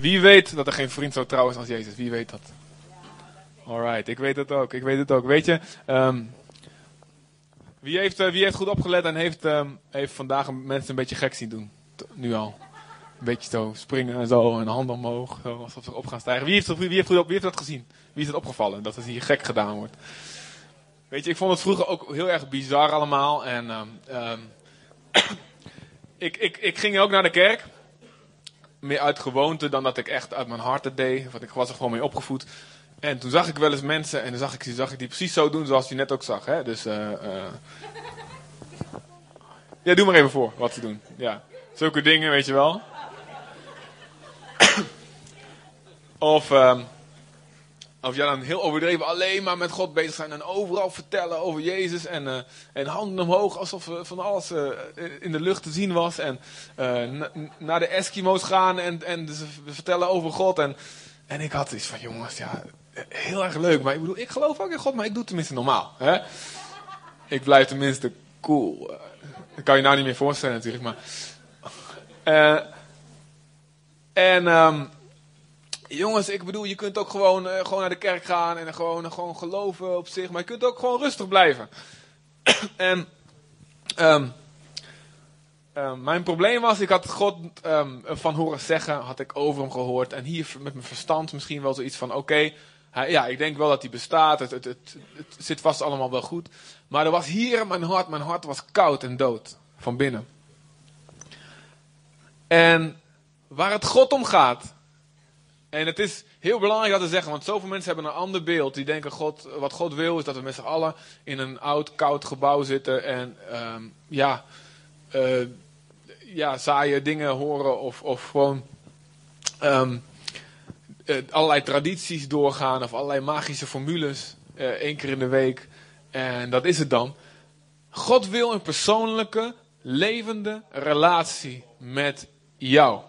Wie weet dat er geen vriend zo trouw is als Jezus? Wie weet dat? Alright, ik weet het ook. Ik weet het ook. Weet je, ehm, wie, heeft, eh, wie heeft goed opgelet en heeft, ehm, heeft vandaag mensen een beetje gek zien doen? Nu al. Een beetje zo springen en zo en handen omhoog, zo, alsof ze op gaan stijgen. Wie heeft, wie, heeft, wie heeft dat gezien? Wie is het opgevallen dat het hier gek gedaan wordt? Weet je, ik vond het vroeger ook heel erg bizar allemaal. En ehm, ik, ik, ik ging ook naar de kerk meer uit gewoonte dan dat ik echt uit mijn hart het deed. Want ik was er gewoon mee opgevoed. En toen zag ik wel eens mensen en dan zag ik, die- zag ik die precies zo doen zoals je net ook zag. Hè? Dus, eh. Ja, doe maar even voor wat ze doen. Ja. Zulke dingen, weet je wel. of, ehm, of ja, dan heel overdreven alleen maar met God bezig zijn en overal vertellen over Jezus. En, eh, en handen omhoog alsof er van alles eh, in de lucht te zien was. En eh, na- naar de Eskimo's gaan en, en ze vertellen over God. En, en ik had iets van, jongens, ja, heel erg leuk. Maar ik bedoel, ik geloof ook in God, maar ik doe tenminste normaal. Hè? Ik blijf tenminste cool. Eh, Dat kan je nou niet meer voorstellen natuurlijk, maar... Eh, en ehm, jongens, ik bedoel, je kunt ook gewoon, eh, gewoon naar de kerk gaan en gewoon, gewoon geloven op zich. Maar je kunt ook gewoon rustig blijven. en... ehm, mijn probleem was, ik had God ehm, van horen zeggen, had ik over hem gehoord. En hier met mijn verstand misschien wel zoiets van, oké, ja, ik denk wel dat hij bestaat. Het, het, het, het zit vast allemaal wel goed. Maar er was hier mijn hart, mijn hart was koud en dood. Van binnen. En waar het God om gaat. En het is heel belangrijk dat te zeggen, want zoveel mensen hebben een ander beeld. Die denken, God, wat God wil is dat we met z'n allen in een oud, koud gebouw zitten. En ehm, ja, eh, ja, saaie dingen horen of, of gewoon ehm, eh, allerlei tradities doorgaan of allerlei magische formules eh, één keer in de week. En dat is het dan. God wil een persoonlijke, levende relatie met jou.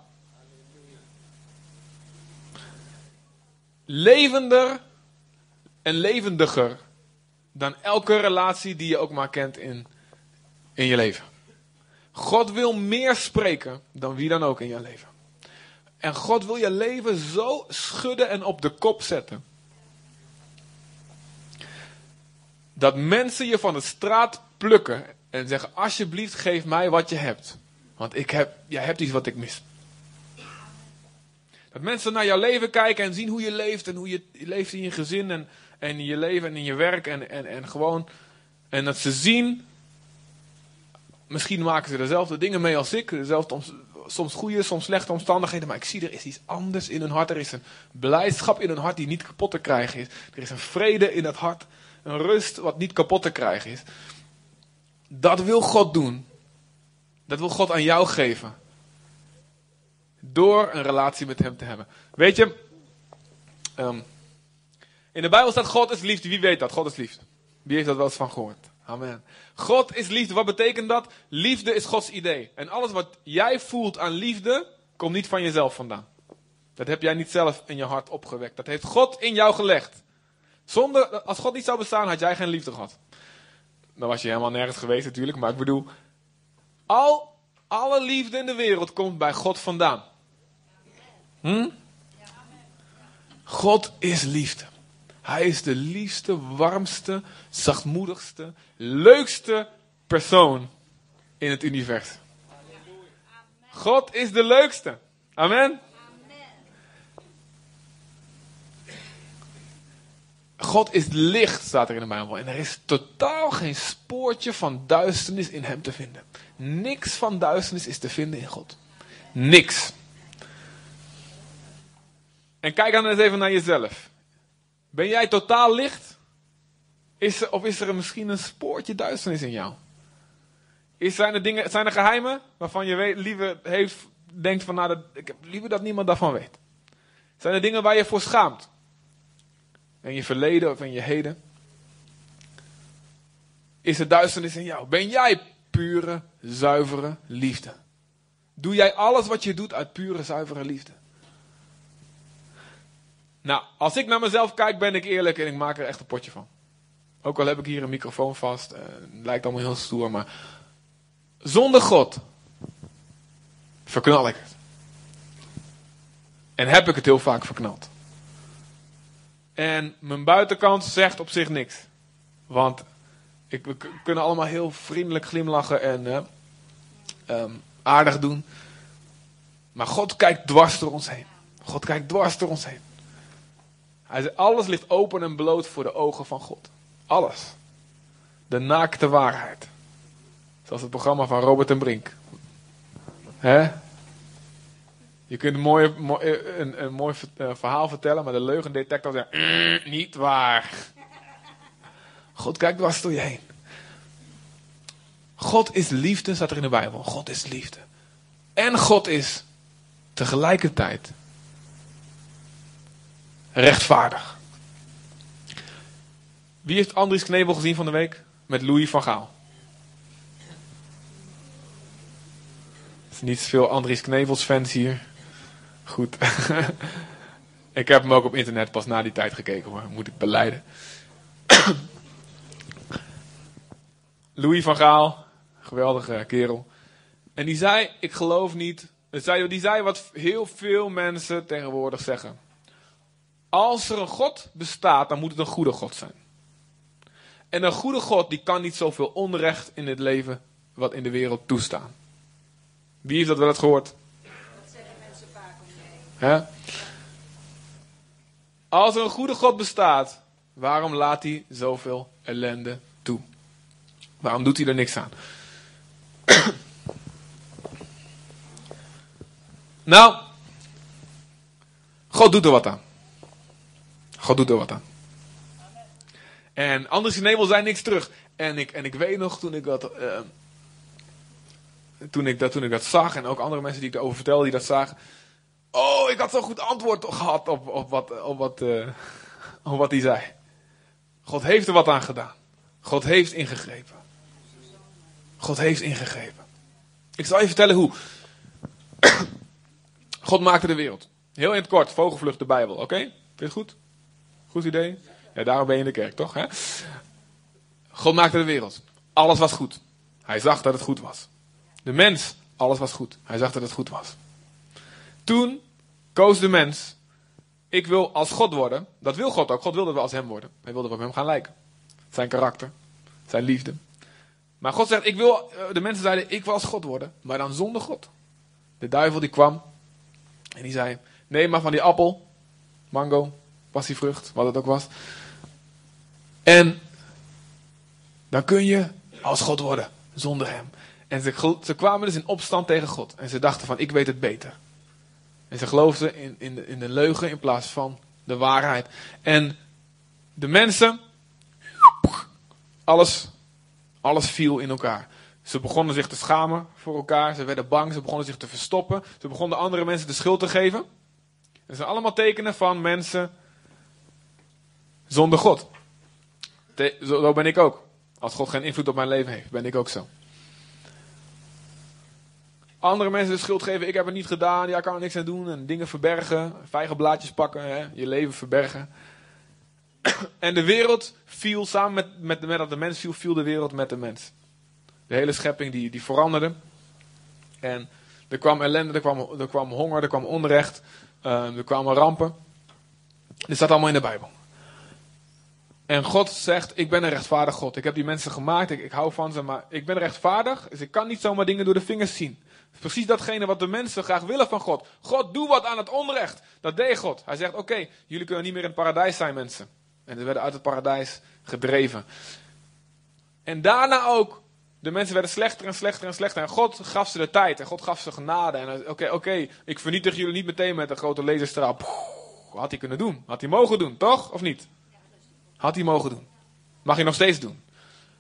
Levender en levendiger dan elke relatie die je ook maar kent in, in je leven. God wil meer spreken dan wie dan ook in je leven. En God wil je leven zo schudden en op de kop zetten. Dat mensen je van de straat plukken en zeggen: Alsjeblieft, geef mij wat je hebt. Want ik heb, jij hebt iets wat ik mis. Dat mensen naar jouw leven kijken en zien hoe je leeft en hoe je leeft in je gezin en, en in je leven en in je werk en, en, en gewoon. En dat ze zien Misschien maken ze dezelfde dingen mee als ik. Dezelfde, om- soms goede, soms slechte omstandigheden. Maar ik zie er is iets anders in hun hart. Er is een blijdschap in hun hart die niet kapot te krijgen is. Er is een vrede in het hart. Een rust wat niet kapot te krijgen is. Dat wil God doen. Dat wil God aan jou geven. Door een relatie met Hem te hebben. Weet je, ehm, in de Bijbel staat God is liefde. Wie weet dat? God is liefde. Wie heeft dat wel eens van gehoord? Amen. God is liefde. Wat betekent dat? Liefde is Gods idee. En alles wat jij voelt aan liefde, komt niet van jezelf vandaan. Dat heb jij niet zelf in je hart opgewekt. Dat heeft God in jou gelegd. Zonder, als God niet zou bestaan, had jij geen liefde gehad. Dan was je helemaal nergens geweest natuurlijk. Maar ik bedoel, al, alle liefde in de wereld komt bij God vandaan. Hm? God is liefde. Hij is de liefste, warmste, zachtmoedigste, leukste persoon in het universum. God is de leukste. Amen. God is licht, staat er in de Bijbel. En er is totaal geen spoortje van duisternis in hem te vinden. Niks van duisternis is te vinden in God. Niks. En kijk dan eens even naar jezelf. Ben jij totaal licht? Is er, of is er misschien een spoortje duisternis in jou? Is, zijn, er dingen, zijn er geheimen waarvan je liever heeft, denkt van, nou, dat, ik heb liever dat niemand daarvan weet? Zijn er dingen waar je voor schaamt? In je verleden of in je heden? Is er duisternis in jou? Ben jij pure, zuivere liefde? Doe jij alles wat je doet uit pure, zuivere liefde? Nou, als ik naar mezelf kijk, ben ik eerlijk en ik maak er echt een potje van. Ook al heb ik hier een microfoon vast, eh, het lijkt allemaal heel stoer, maar zonder God verknal ik het. En heb ik het heel vaak verknald. En mijn buitenkant zegt op zich niks. Want ik, we kunnen allemaal heel vriendelijk glimlachen en uh, aardig doen. Maar God kijkt dwars door ons heen. God kijkt dwars door ons heen. Hij zegt, alles ligt open en bloot voor de ogen van God. Alles. De naakte waarheid. Zoals het programma van Robert en Brink. Hè? Je kunt een mooi, een, een mooi eh, verhaal vertellen, maar de leugendetector zegt, mm, niet waar. God kijkt dwars door je heen. God is liefde, staat er in de Bijbel. God is liefde. En God is tegelijkertijd rechtvaardig. Wie heeft Andries Knebel gezien van de week? Met Louis van Gaal. Niet veel Andries Knebels fans hier. Goed. ik heb hem ook op internet pas na die tijd gekeken hoor, moet ik beleiden. Louis van Gaal, geweldige kerel. En die zei, ik geloof niet. Die zei wat heel veel mensen tegenwoordig zeggen. Als er een God bestaat, dan moet het een goede God zijn. En een goede God die kan niet zoveel onrecht in het leven wat in de wereld toestaan. Wie heeft dat wel eens gehoord? Dat zeggen mensen vaak om? Als er een goede God bestaat, waarom laat hij zoveel ellende toe? Waarom doet hij er niks aan? nou, God doet er wat aan. God doet er wat aan. En anders in zijn niks terug. En ik, en ik weet nog toen ik dat. Uh, toen, ik dat toen ik dat zag, en ook andere mensen die ik erover vertelde die dat zagen. Oh, ik had zo'n goed antwoord gehad op, op, wat, op, wat, uh, op wat hij zei. God heeft er wat aan gedaan. God heeft ingegrepen. God heeft ingegrepen. Ik zal je vertellen hoe. God maakte de wereld. Heel in het kort, vogelvlucht de Bijbel, oké? Okay? Vind je het goed? Goed idee? Ja, daarom ben je in de kerk, toch? Hè? God maakte de wereld. Alles was goed. Hij zag dat het goed was. De mens, alles was goed. Hij zag dat het goed was. Toen koos de mens, ik wil als God worden. Dat wil God ook. God wilde we als hem worden. Hij wilde op hem gaan lijken. Zijn karakter, zijn liefde. Maar God zegt, ik wil, eh, de mensen zeiden, ik wil als God worden, maar dan zonder God. De duivel die kwam en die zei, neem maar van die appel, mango, passievrucht, wat het ook was. En dan kun je als God worden, zonder hem. En ze, ze kwamen dus in opstand tegen God. En ze dachten van, ik weet het beter. En ze geloofden in, in, de, in de leugen in plaats van de waarheid. En de mensen, alles, alles viel in elkaar. Ze begonnen zich te schamen voor elkaar. Ze werden bang. Ze begonnen zich te verstoppen. Ze begonnen andere mensen de schuld te geven. Dat zijn allemaal tekenen van mensen zonder God. zo ben ik ook. Als God geen invloed op mijn leven heeft, ben ik ook zo. Andere mensen de schuld geven, ik heb het niet gedaan, ja, kan er niks aan doen. En dingen verbergen, vijgenblaadjes pakken, hè, je leven verbergen. En de wereld viel samen met, met, met dat de mens viel, viel de wereld met de mens. De hele schepping die, die veranderde. En er kwam ellende, er kwam, er kwam honger, er kwam onrecht, uh, er kwamen rampen. Dit staat allemaal in de Bijbel. En God zegt, ik ben een rechtvaardig God. Ik heb die mensen gemaakt, ik, hou van ze, maar ik ben rechtvaardig. Dus ik kan niet zomaar dingen door de vingers zien. Precies datgene wat de mensen graag willen van God. God, doe wat aan het onrecht. Dat deed God. Hij zegt, oké, jullie kunnen niet meer in het paradijs zijn, mensen. En ze werden uit het paradijs gedreven. En daarna ook, de mensen werden slechter en slechter en slechter. En God gaf ze de tijd en God gaf ze genade. En oké, oké, ik vernietig jullie niet meteen met een grote laserstraal. Had hij kunnen doen. Had hij mogen doen, toch? Of niet? Had hij mogen doen. Mag hij nog steeds doen.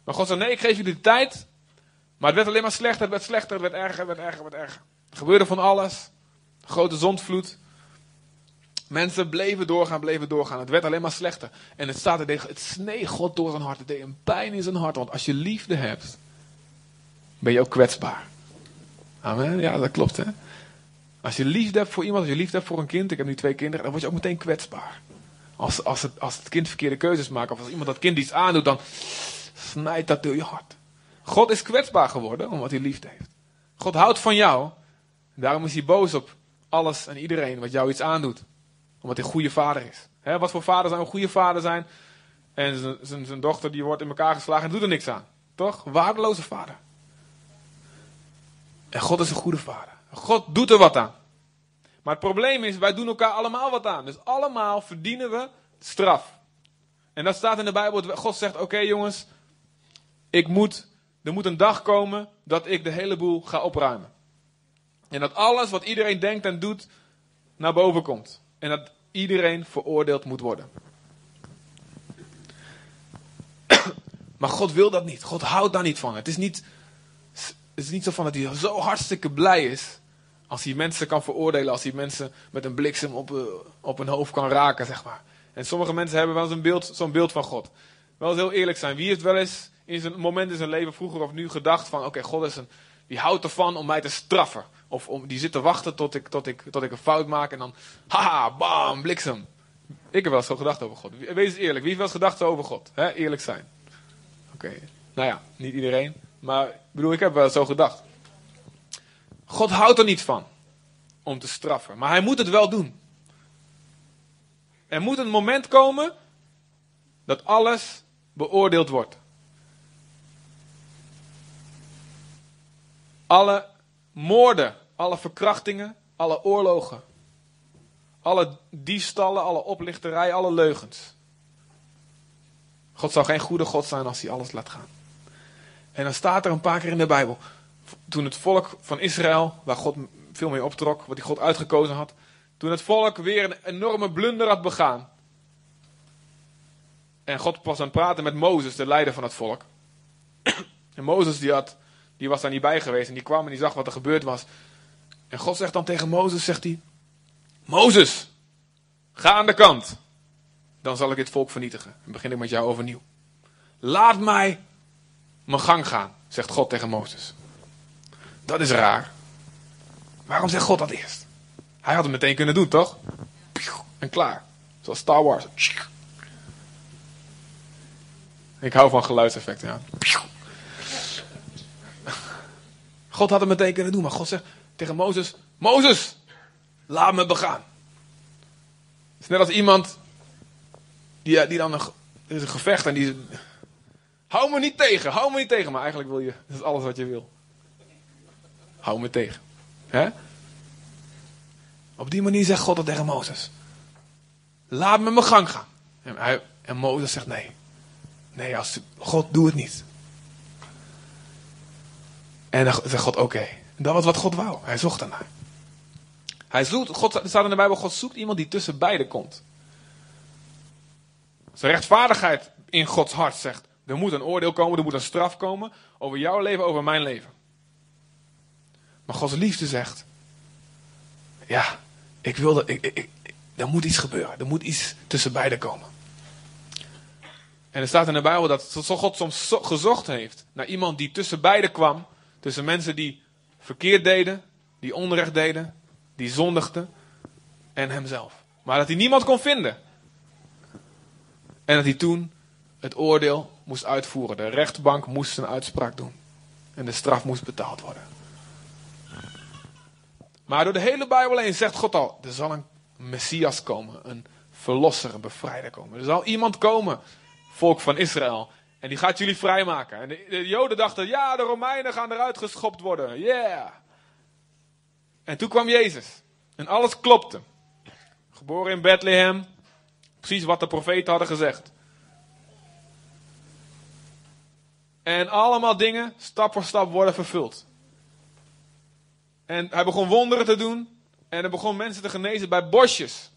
Maar God zei, nee, ik geef jullie de tijd. Maar het werd alleen maar slechter, het werd slechter, het werd erger, het werd erger, het werd erger. Er gebeurde van alles. Grote zondvloed. Mensen bleven doorgaan, bleven doorgaan. Het werd alleen maar slechter. En het staat er het snee God door zijn hart. Het deed een pijn in zijn hart. Want als je liefde hebt, ben je ook kwetsbaar. Amen. Ja, dat klopt hè. Als je liefde hebt voor iemand, als je liefde hebt voor een kind, ik heb nu twee kinderen, dan word je ook meteen kwetsbaar. Als, als, het, als het kind verkeerde keuzes maakt, of als iemand dat kind iets aandoet, dan snijdt dat door je hart. God is kwetsbaar geworden omdat hij liefde heeft. God houdt van jou. Daarom is hij boos op, alles en iedereen wat jou iets aandoet. Omdat hij een goede vader is. Wat voor vader zou een goede vader zijn? En zijn dochter die wordt in elkaar geslagen en doet er niks aan. Toch? Waardeloze vader. En God is een goede vader. God doet er wat aan. Maar het probleem is, wij doen elkaar allemaal wat aan. Dus allemaal verdienen we straf. En dat staat in de Bijbel. God zegt, oké jongens, ik moet, er moet een dag komen dat ik de hele boel ga opruimen. En dat alles wat iedereen denkt en doet naar boven komt. En dat iedereen veroordeeld moet worden. Maar God wil dat niet. God houdt daar niet van. Het is niet, het is niet zo van dat hij zo hartstikke blij is. Als hij mensen kan veroordelen. Als hij mensen met een bliksem op, eh, op hun hoofd kan raken, zeg maar. En sommige mensen hebben wel zo'n beeld, zo'n beeld van God. Wel eens heel eerlijk zijn. Wie heeft wel eens in zijn moment in zijn leven, vroeger of nu, gedacht van... Oké, God is een, die houdt ervan om mij te straffen. Of om, die zit te wachten tot ik, tot, ik, tot ik een fout maak en dan... Haha, bam, bliksem. Ik heb wel eens zo gedacht over God. Wees eerlijk. Wie heeft wel eens gedacht over God? Hè? Eerlijk zijn. Oké. Nou ja, niet iedereen. Maar ik bedoel, ik heb wel zo gedacht. God houdt er niet van om te straffen. Maar hij moet het wel doen. Er moet een moment komen dat alles beoordeeld wordt. Alle moorden, alle verkrachtingen, alle oorlogen, alle diefstallen, alle oplichterij, alle leugens. God zou geen goede God zijn als hij alles laat gaan. En dan staat er een paar keer in de Bijbel. Toen het volk van Israël, waar God veel mee optrok, wat hij God uitgekozen had. Toen het volk weer een enorme blunder had begaan. En God was aan het praten met Mozes, de leider van het volk. En Mozes die, had, die was daar niet bij geweest en die kwam en die zag wat er gebeurd was. En God zegt dan tegen Mozes, zegt hij, Mozes, ga aan de kant. Dan zal ik dit volk vernietigen. En begin ik met jou overnieuw. Laat mij mijn gang gaan, zegt God tegen Mozes. Dat is raar. Waarom zegt God dat eerst? Hij had het meteen kunnen doen, toch? En klaar. Zoals Star Wars. Ik hou van geluidseffecten, ja. God had het meteen kunnen doen, maar God zegt tegen Mozes: Mozes, laat me begaan. Het is net als iemand die, die dan een, is een gevecht en die. Hou me niet tegen, hou me niet tegen. Maar eigenlijk wil je, dat is alles wat je wil. Hou me tegen. Op die manier zegt God dat tegen Mozes. Laat me mijn gang gaan. En, en Mozes zegt nee. Nee, als, God doe het niet. En dan zegt God oké. Dat was wat God wou. Hij zocht ernaar. Hij zoekt, God, staat in de Bijbel, God zoekt iemand die tussen beiden komt. Zijn rechtvaardigheid in Gods hart zegt, er moet een oordeel komen, er moet een straf komen over jouw leven, over mijn leven. Maar Gods liefde zegt, ja, ik wil dat, ik, er moet iets gebeuren, er moet iets tussen beiden komen. En er staat in de Bijbel dat God soms gezocht heeft naar iemand die tussen beiden kwam, tussen mensen die verkeerd deden, die onrecht deden, die zondigden en hemzelf. Maar dat hij niemand kon vinden. En dat hij toen het oordeel moest uitvoeren. De rechtbank moest een uitspraak doen. En de straf moest betaald worden. Maar door de hele Bijbel heen zegt God al: er zal een Messias komen. Een verlosser, een bevrijder komen. Er zal iemand komen, volk van Israël. En die gaat jullie vrijmaken. En de, de Joden dachten: ja, de Romeinen gaan eruit geschopt worden. Yeah. En toen kwam Jezus. En alles klopte. Geboren in Bethlehem. Precies wat de profeten hadden gezegd. En allemaal dingen stap voor stap worden vervuld. En hij begon wonderen te doen. En hij begon mensen te genezen bij bosjes.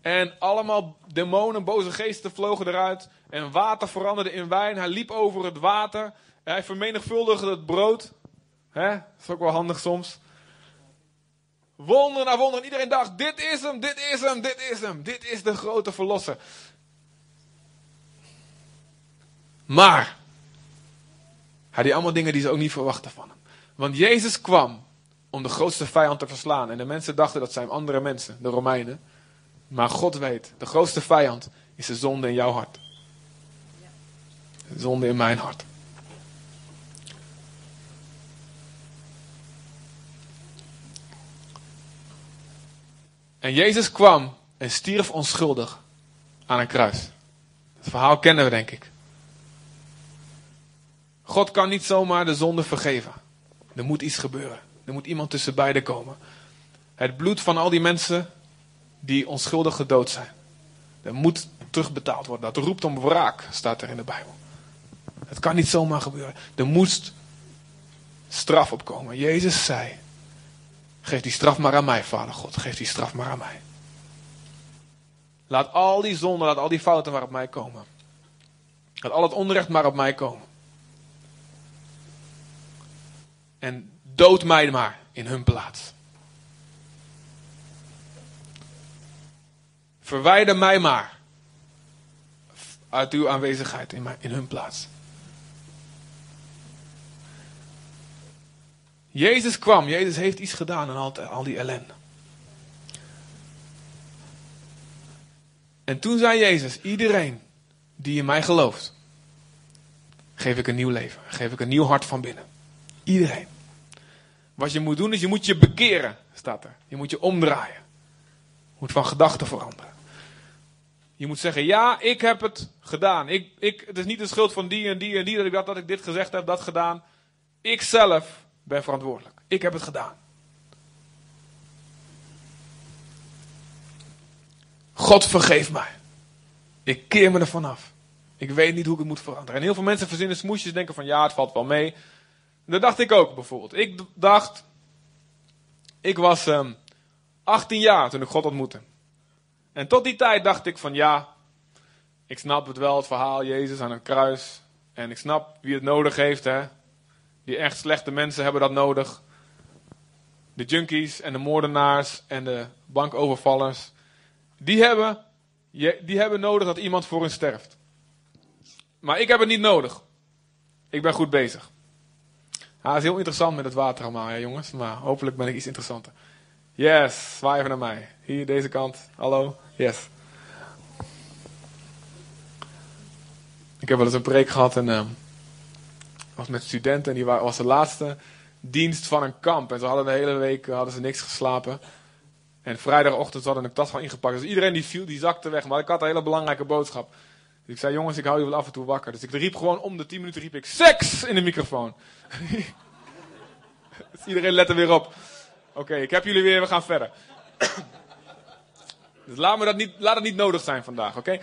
En allemaal demonen, boze geesten vlogen eruit. En water veranderde in wijn. Hij liep over het water. Hij vermenigvuldigde het brood. Hè? Dat is ook wel handig soms. Wonder na wonder. En iedereen dacht, dit is hem, dit is hem, dit is hem. Dit is de grote verlosser. Maar, hij deed allemaal dingen die ze ook niet verwachten van hem. Want Jezus kwam om de grootste vijand te verslaan. En de mensen dachten dat zijn andere mensen, de Romeinen. Maar God weet, de grootste vijand is de zonde in jouw hart. De zonde in mijn hart. En Jezus kwam en stierf onschuldig aan een kruis. Het verhaal kennen we, denk ik. God kan niet zomaar de zonde vergeven. Er moet iets gebeuren. Er moet iemand tussen beiden komen. Het bloed van al die mensen die onschuldig gedood zijn. Er moet terugbetaald worden. Dat roept om wraak, staat er in de Bijbel. Het kan niet zomaar gebeuren. Er moest straf opkomen. Jezus zei: Geef die straf maar aan mij, Vader God. Geef die straf maar aan mij. Laat al die zonden, laat al die fouten maar op mij komen. Laat al het onrecht maar op mij komen. En dood mij maar in hun plaats. Verwijder mij maar uit uw aanwezigheid in, mijn, in hun plaats. Jezus kwam, Jezus heeft iets gedaan aan al, al die ellende. En toen zei Jezus, iedereen die in mij gelooft, geef ik een nieuw leven, geef ik een nieuw hart van binnen. Iedereen. Wat je moet doen is, je moet je bekeren, staat er. Je moet je omdraaien. Je moet van gedachten veranderen. Je moet zeggen, ja, ik heb het gedaan. Ik, ik, het is niet de schuld van die en die en die dat ik, dat, dat ik dit gezegd heb, dat gedaan. Ik zelf ben verantwoordelijk. Ik heb het gedaan. God vergeef mij. Ik keer me ervan af. Ik weet niet hoe ik het moet veranderen. En heel veel mensen verzinnen smoesjes denken van ja, het valt wel mee. Dat dacht ik ook bijvoorbeeld. Ik dacht, ik was um, ehm, 18 jaar toen ik God ontmoette. En tot die tijd dacht ik van ja, ik snap het wel, het verhaal Jezus aan een kruis. En ik snap wie het nodig heeft. Hè. Die echt slechte mensen hebben dat nodig. De junkies en de moordenaars en de bankovervallers. Die hebben, die hebben nodig dat iemand voor hen sterft. Maar ik heb het niet nodig. Ik ben goed bezig. Ja, is heel interessant met het water allemaal, ja, jongens. Maar hopelijk ben ik iets interessanter. Yes, zwaai even naar mij. Hier, deze kant. Hallo. Yes. Ik heb wel eens een preek gehad en uh, was met studenten en die was de laatste dienst van een kamp. En ze hadden de hele week hadden ze niks geslapen. En vrijdagochtend hadden ik tas van ingepakt. Dus iedereen die viel, die zakte weg. Maar ik had een hele belangrijke boodschap. Dus ik zei, jongens, ik hou je wel af en toe wakker. Dus ik riep gewoon om de 10 minuten riep ik seks in de microfoon. dus iedereen let er weer op. Oké, ik heb jullie weer, we gaan verder. dus laat, me dat niet, laat het niet nodig zijn vandaag, oké?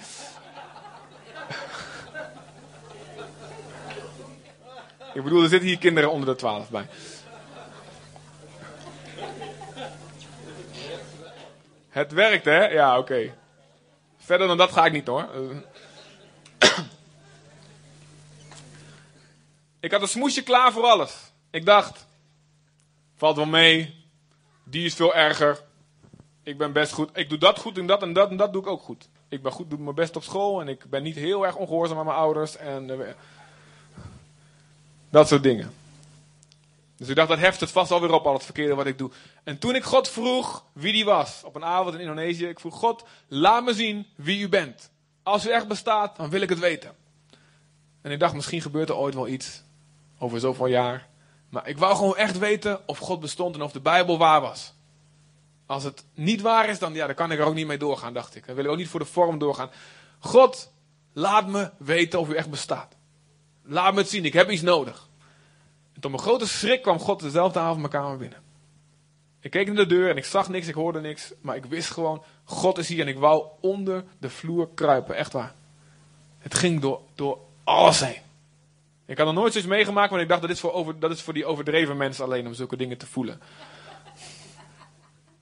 ik bedoel, er zitten hier kinderen onder de 12 bij. Het werkt, hè? Ja, oké. Verder dan dat ga ik niet hoor. ik had een smoesje klaar voor alles. Ik dacht, valt wel mee. Die is veel erger. Ik ben best goed. Ik doe dat goed en dat en dat en dat doe ik ook goed. Ik ben goed, doe mijn best op school en ik ben niet heel erg ongehoorzaam aan mijn ouders en uh, dat soort dingen. Dus ik dacht, dat heft het vast alweer op al het verkeerde wat ik doe. En toen ik God vroeg wie die was, op een avond in Indonesië, ik vroeg God, laat me zien wie u bent. Als u echt bestaat, dan wil ik het weten. En ik dacht, misschien gebeurt er ooit wel iets, over zoveel jaar. Maar ik wou gewoon echt weten of God bestond en of de Bijbel waar was. Als het niet waar is, dan, ja, dan kan ik er ook niet mee doorgaan, dacht ik. Dan wil ik ook niet voor de vorm doorgaan. God, laat me weten of u echt bestaat. Laat me het zien, ik heb iets nodig. En tot mijn grote schrik kwam God dezelfde avond mijn kamer binnen. Ik keek naar de deur en ik zag niks, ik hoorde niks. Maar ik wist gewoon, God is hier en ik wou onder de vloer kruipen. Echt waar. Het ging door, door alles heen. Ik had nog nooit zoiets meegemaakt, want ik dacht dat is, voor over, dat is voor die overdreven mensen alleen om zulke dingen te voelen.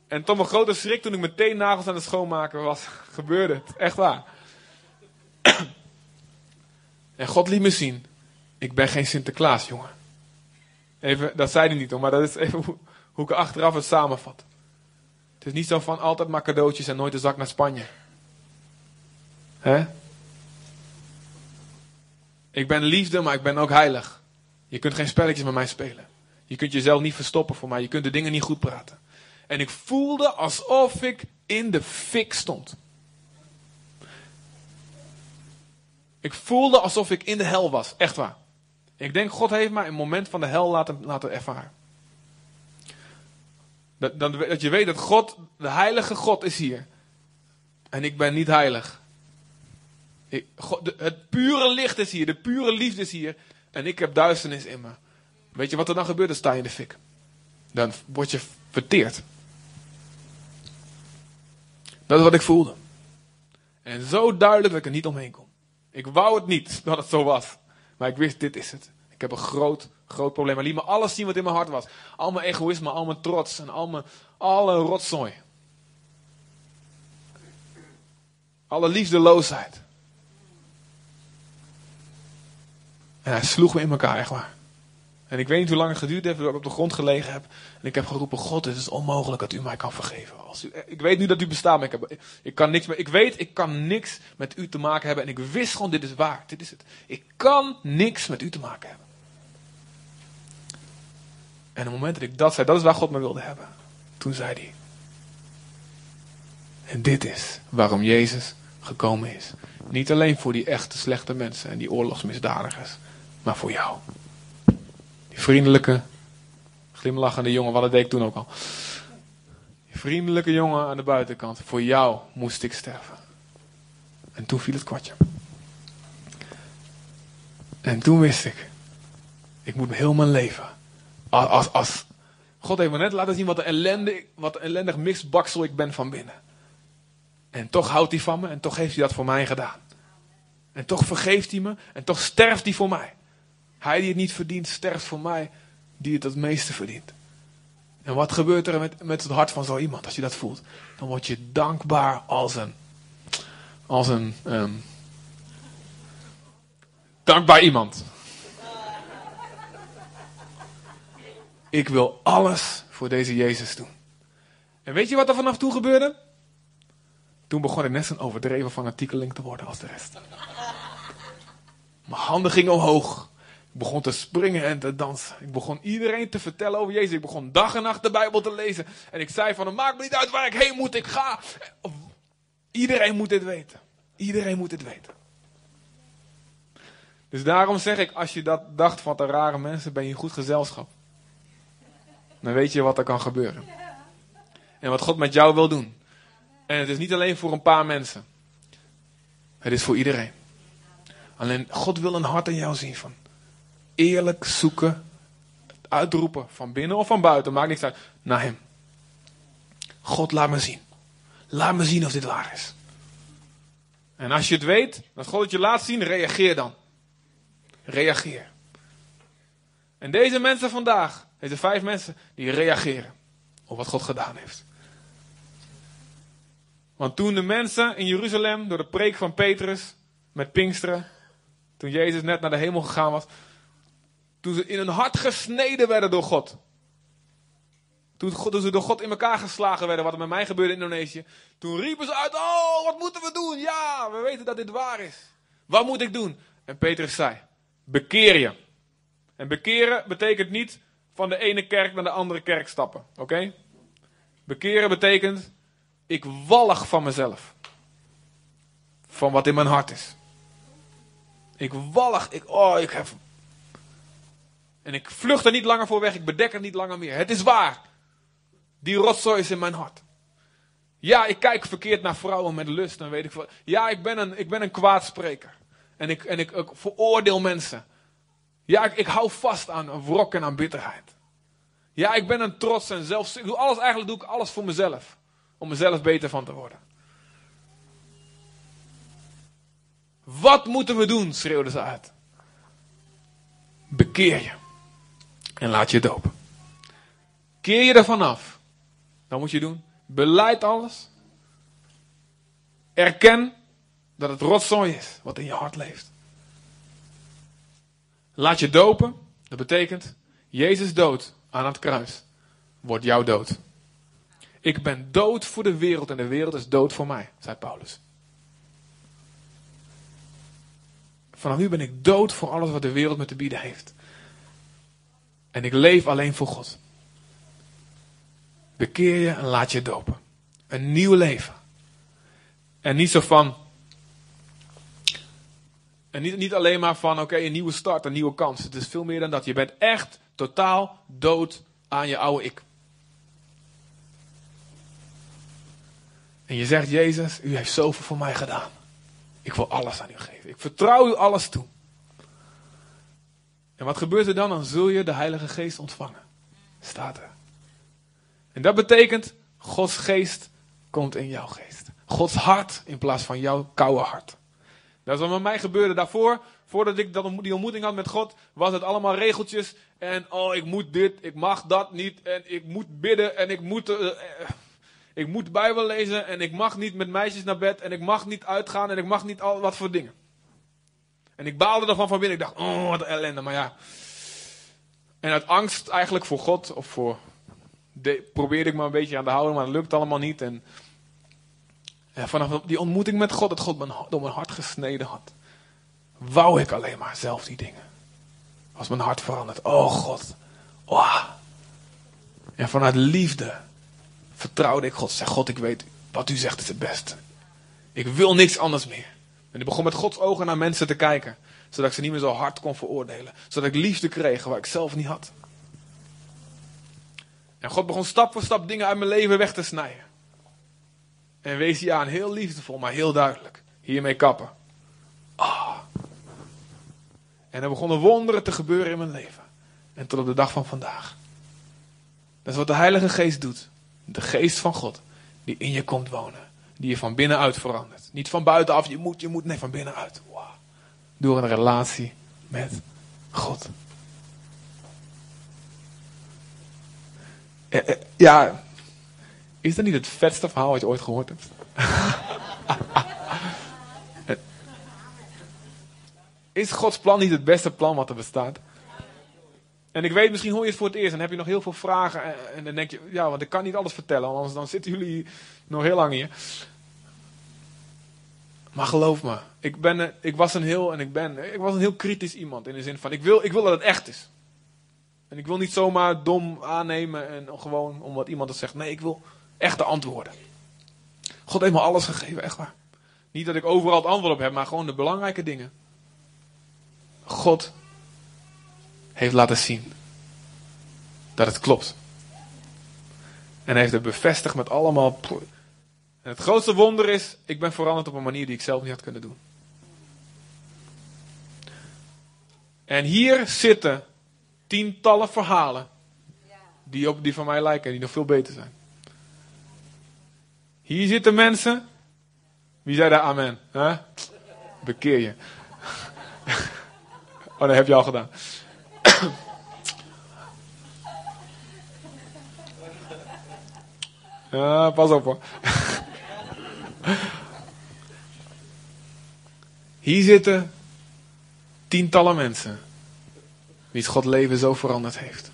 En tot mijn grote schrik toen ik meteen nagels aan het schoonmaken was, gebeurde het. Echt waar. En God liet me zien, ik ben geen Sinterklaas, jongen. Even, dat zei hij niet hoor, maar dat is even hoe, hoe ik achteraf het samenvat. Het is niet zo van altijd maar cadeautjes en nooit een zak naar Spanje. Hè? Ik ben liefde, maar ik ben ook heilig. Je kunt geen spelletjes met mij spelen. Je kunt jezelf niet verstoppen voor mij. Je kunt de dingen niet goed praten. En ik voelde alsof ik in de fik stond. Ik voelde alsof ik in de hel was. Echt waar. Ik denk, God heeft mij een moment van de hel laten, laten ervaren. Dat, dat, je weet dat God, de heilige God is hier. En ik ben niet heilig. Ik, God, het pure licht is hier, de pure liefde is hier. En ik heb duisternis in me. Weet je wat er dan gebeurt? Dan sta je in de fik. Dan word je verteerd. Dat is wat ik voelde. En zo duidelijk dat ik er niet omheen kon. Ik wou het niet dat het zo was. Maar ik wist, dit is het. Ik heb een groot, groot probleem. Hij liet me alles zien wat in mijn hart was. Al mijn egoïsme, al mijn trots en al mijn, alle rotzooi. Alle liefdeloosheid. En hij sloeg me in elkaar, echt waar. En ik weet niet hoe lang het geduurd heeft dat ik op de grond gelegen heb. En ik heb geroepen, God, het is onmogelijk dat u mij kan vergeven. Als u, ik weet nu dat u bestaat, maar ik, heb, ik kan niks meer. Ik weet, ik kan niks met u te maken hebben. En ik wist gewoon, dit is waar, dit is het. Ik kan niks met u te maken hebben. En op het moment dat ik dat zei, dat is waar God me wilde hebben. Toen zei hij. En dit is waarom Jezus gekomen is. Niet alleen voor die echte slechte mensen en die oorlogsmisdadigers, maar voor jou. Die vriendelijke, glimlachende jongen, wat dat deed ik toen ook al. Die vriendelijke jongen aan de buitenkant. Voor jou moest ik sterven. En toen viel het kwartje. En toen wist ik, ik moet heel mijn leven. Als, God heeft me net laten zien wat een, wat een ellendig misbaksel ik ben van binnen. En toch houdt hij van me en toch heeft hij dat voor mij gedaan. En toch vergeeft hij me en toch sterft hij voor mij. Hij die het niet verdient, sterft voor mij die het het meeste verdient. En wat gebeurt er met, met het hart van zo iemand als je dat voelt? Dan word je dankbaar als een. Als een. ehm, dankbaar iemand. Ik wil alles voor deze Jezus doen. En weet je wat er vanaf toen gebeurde? Toen begon ik net zo'n overdreven fanatiekeling te worden als de rest. Mijn handen gingen omhoog. Ik begon te springen en te dansen. Ik begon iedereen te vertellen over Jezus. Ik begon dag en nacht de Bijbel te lezen. En ik zei van, maakt me niet uit waar ik heen moet, ik ga. Iedereen moet dit weten. Iedereen moet dit weten. Dus daarom zeg ik, als je dat dacht van de rare mensen, ben je goed gezelschap. Dan weet je wat er kan gebeuren. En wat God met jou wil doen. En het is niet alleen voor een paar mensen. Het is voor iedereen. Alleen God wil een hart in jou zien van eerlijk zoeken, uitroepen van binnen of van buiten, maakt niks uit, naar Hem. God, laat me zien. Laat me zien of dit waar is. En als je het weet, dat God het je laat zien, reageer dan. Reageer. En deze mensen vandaag, deze vijf mensen, die reageren op wat God gedaan heeft. Want toen de mensen in Jeruzalem, door de preek van Petrus, met Pinksteren, toen Jezus net naar de hemel gegaan was, toen ze in hun hart gesneden werden door God. Toen, ze door God in elkaar geslagen werden, wat er met mij gebeurde in Indonesië. Toen riepen ze uit, oh, wat moeten we doen? Ja, we weten dat dit waar is. Wat moet ik doen? En Petrus zei, bekeer je. En bekeren betekent niet van de ene kerk naar de andere kerk stappen. Oké? Bekeren betekent, ik wallig van mezelf. Van wat in mijn hart is. Ik wallig, ik, oh, ik heb... En ik vlucht er niet langer voor weg, ik bedek het niet langer meer. Het is waar. Die rotzooi is in mijn hart. Ja, ik kijk verkeerd naar vrouwen met lust en weet ik veel. Ja, ik ben een, ik ben een kwaadspreker. En ik, en ik veroordeel mensen. Ja, ik, hou vast aan wrok en aan bitterheid. Ja, ik ben een trots en zelfs. Ik doe alles, eigenlijk doe ik alles voor mezelf. Om mezelf beter van te worden. Wat moeten we doen? schreeuwden ze uit. Bekeer je. En laat je dopen. Keer je ervan af. Dan moet je doen. Beleid alles. Erken dat het rotzooi is wat in je hart leeft. Laat je dopen. Dat betekent, Jezus dood aan het kruis wordt jouw dood. Ik ben dood voor de wereld en de wereld is dood voor mij, zei Paulus. Vanaf nu ben ik dood voor alles wat de wereld me te bieden heeft. En ik leef alleen voor God. Bekeer je en laat je dopen. Een nieuw leven. En niet zo van. En niet, niet alleen maar van, oké, een nieuwe start, een nieuwe kans. Het is veel meer dan dat. Je bent echt totaal dood aan je oude ik. En je zegt, Jezus, u heeft zoveel voor mij gedaan. Ik wil alles aan u geven. Ik vertrouw u alles toe. En wat gebeurt er dan? Dan zul je de Heilige Geest ontvangen. Staat er. En dat betekent, Gods geest komt in jouw geest. Gods hart in plaats van jouw koude hart. Dat is wat met mij gebeurde daarvoor. Voordat ik die ontmoeting had met God, was het allemaal regeltjes. En oh, ik moet dit, ik mag dat niet. En ik moet bidden en ik moet, uh, ik moet Bijbel lezen. En ik mag niet met meisjes naar bed. En ik mag niet uitgaan en ik mag niet al wat voor dingen. En ik baalde ervan van binnen. Ik dacht, oh, wat ellende. Maar ja. En uit angst eigenlijk voor God of voor. De, probeerde ik me een beetje aan te houden, maar dat lukt allemaal niet. En ja, vanaf die ontmoeting met God, dat God mijn, door mijn hart gesneden had, wou ik alleen maar zelf die dingen. Was mijn hart veranderd. Oh God. Oh. En vanuit liefde vertrouwde ik God. Zeg God, ik weet wat u zegt is het beste. Ik wil niks anders meer. En ik begon met Gods ogen naar mensen te kijken. Zodat ik ze niet meer zo hard kon veroordelen. Zodat ik liefde kreeg waar ik zelf niet had. En God begon stap voor stap dingen uit mijn leven weg te snijden. En wees je aan, heel liefdevol, maar heel duidelijk. Hiermee kappen. Ah. En er begonnen wonderen te gebeuren in mijn leven. En tot op de dag van vandaag. Dat is wat de Heilige Geest doet. De Geest van God, die in je komt wonen. Die je van binnenuit verandert. Niet van buitenaf, je moet, je moet, nee, van binnenuit. Wow. Door een relatie met God. Eh, eh, ja, is dat niet het vetste verhaal wat je ooit gehoord hebt? is Gods plan niet het beste plan wat er bestaat? En ik weet, misschien hoor je het voor het eerst en heb je nog heel veel vragen. En dan denk je, ja, want ik kan niet alles vertellen, anders dan zitten jullie nog heel lang hier. Maar geloof me, ik, ben, ik was een heel, en ik ben, ik was een heel kritisch iemand. In de zin van, ik wil, ik wil dat het echt is. En ik wil niet zomaar dom aannemen en gewoon omdat iemand het zegt. Nee, ik wil echte antwoorden. God heeft me alles gegeven, echt waar. Niet dat ik overal het antwoord op heb, maar gewoon de belangrijke dingen. God heeft laten zien dat het klopt. En heeft het bevestigd met allemaal. Het grootste wonder is, ik ben veranderd op een manier die ik zelf niet had kunnen doen. En hier zitten tientallen verhalen die op die van mij lijken en die nog veel beter zijn. Hier zitten mensen. Wie zei daar amen? Bekeer je. Oh, dat heb je al gedaan. Ja, pas op hoor. Hier zitten tientallen mensen. Wie God leven zo veranderd heeft.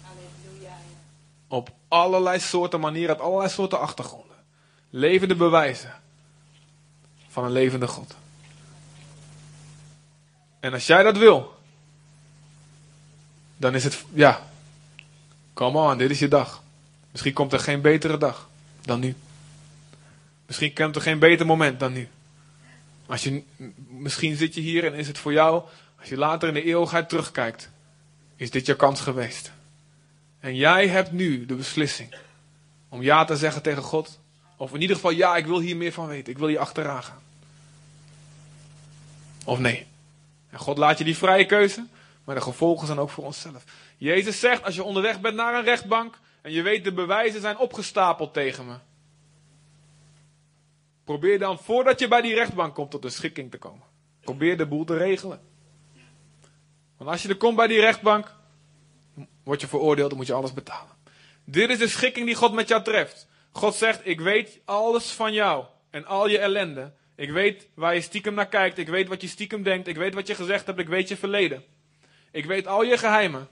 Op allerlei soorten manieren, uit allerlei soorten achtergronden. Levende bewijzen van een levende God. En als jij dat wil, dan is het, ja, come on, dit is je dag. Misschien komt er geen betere dag dan nu. Misschien komt er geen beter moment dan nu. Als je, misschien zit je hier en is het voor jou, als je later in de eeuwigheid terugkijkt, is dit je kans geweest. En jij hebt nu de beslissing om ja te zeggen tegen God. Of in ieder geval, ja, ik wil hier meer van weten. Ik wil je achteraan gaan. Of nee. En God laat je die vrije keuze, maar de gevolgen zijn ook voor onszelf. Jezus zegt, als je onderweg bent naar een rechtbank en je weet de bewijzen zijn opgestapeld tegen me. Probeer dan, voordat je bij die rechtbank komt, tot een schikking te komen. Probeer de boel te regelen. Want als je er komt bij die rechtbank, word je veroordeeld, dan moet je alles betalen. Dit is de schikking die God met jou treft. God zegt, ik weet alles van jou en al je ellende. Ik weet waar je stiekem naar kijkt. Ik weet wat je stiekem denkt. Ik weet wat je gezegd hebt. Ik weet je verleden. Ik weet al je geheimen.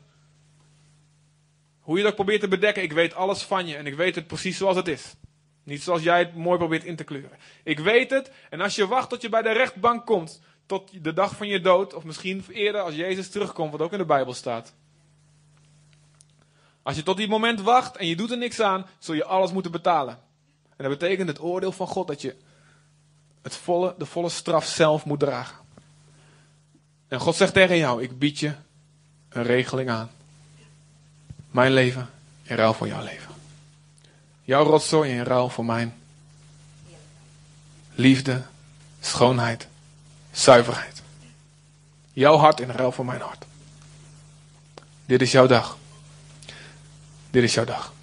Hoe je dat probeert te bedekken, ik weet alles van je en ik weet het precies zoals het is. Niet zoals jij het mooi probeert in te kleuren. Ik weet het en als je wacht tot je bij de rechtbank komt, tot de dag van je dood, of misschien eerder als Jezus terugkomt, wat ook in de Bijbel staat. Als je tot die moment wacht en je doet er niks aan, zul je alles moeten betalen. En dat betekent het oordeel van God dat je het volle, de volle straf zelf moet dragen. En God zegt tegen jou, ik bied je een regeling aan. Mijn leven in ruil voor jouw leven. Jouw rotzooi in ruil voor mijn. liefde, schoonheid, zuiverheid. Jouw hart in ruil voor mijn hart. Dit is jouw dag. Dit is jouw dag.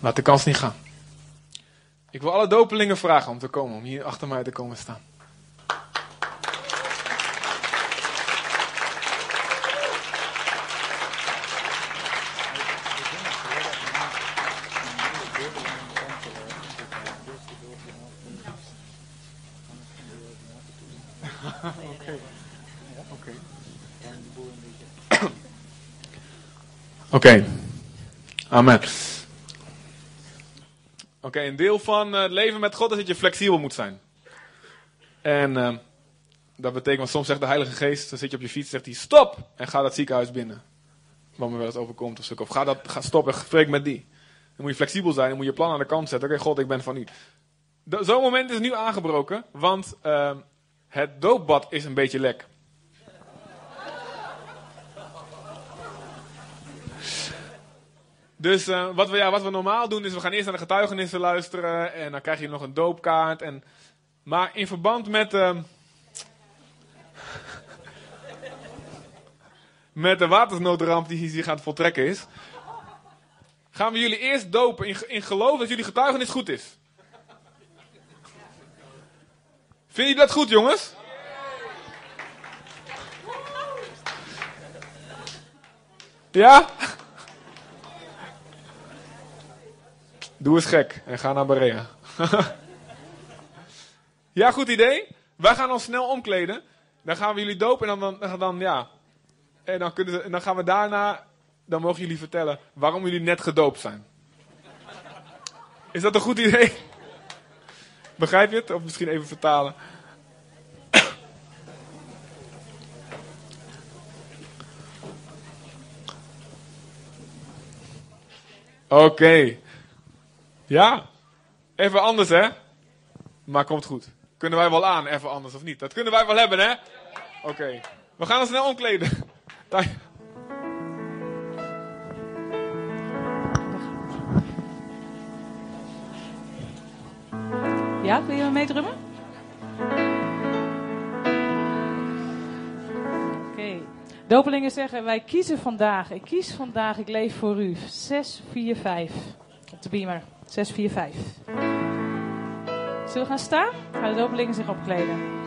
Laat de kans niet gaan. Ik wil alle dopelingen vragen om te komen, om hier achter mij te komen staan. Oké. Amen. Oké, een deel van eh, het leven met God is dat je flexibel moet zijn. En uh, dat betekent, want soms zegt de Heilige Geest, dan zit je op je fiets, zegt hij stop en ga dat ziekenhuis binnen. Wat me wel eens overkomt of zo. Of ga, dat, ga stop en spreek met die. Dan moet je flexibel zijn, dan moet je plan aan de kant zetten. Oké, God, ik ben van u. Zo'n moment is nu aangebroken, want uh, het doopbad is een beetje lek. Dus uh, wat, we, ja, wat we normaal doen is we gaan eerst naar de getuigenissen luisteren en dan krijg je nog een doopkaart. En, maar in verband met, uh, met de watersnoodramp die hier gaat voltrekken is, gaan we jullie eerst dopen in, in geloof dat jullie getuigenis goed is. Vind je dat goed jongens? Ja? Doe eens gek en ga naar Berea. ja, goed idee. Wij gaan ons snel omkleden. Dan gaan we jullie dopen en dan, dan, dan ja. En dan, kunnen ze, en dan gaan we daarna, dan mogen jullie vertellen waarom jullie net gedoopt zijn. Is dat een goed idee? Begrijp je het? Of misschien even vertalen. Oké. Ja, even anders hè. Maar komt goed. Kunnen wij wel aan, even anders of niet? Dat kunnen wij wel hebben hè. Oké. We gaan ons snel omkleden. Ja, wil je me meedrummen? Oké. Dopelingen zeggen, wij kiezen vandaag. Ik kies vandaag, ik leef voor u. 6, 4, 5. Op de beamer. 6, 4, 5. Zullen we gaan staan? Gaan de dopelingen zich opkleden?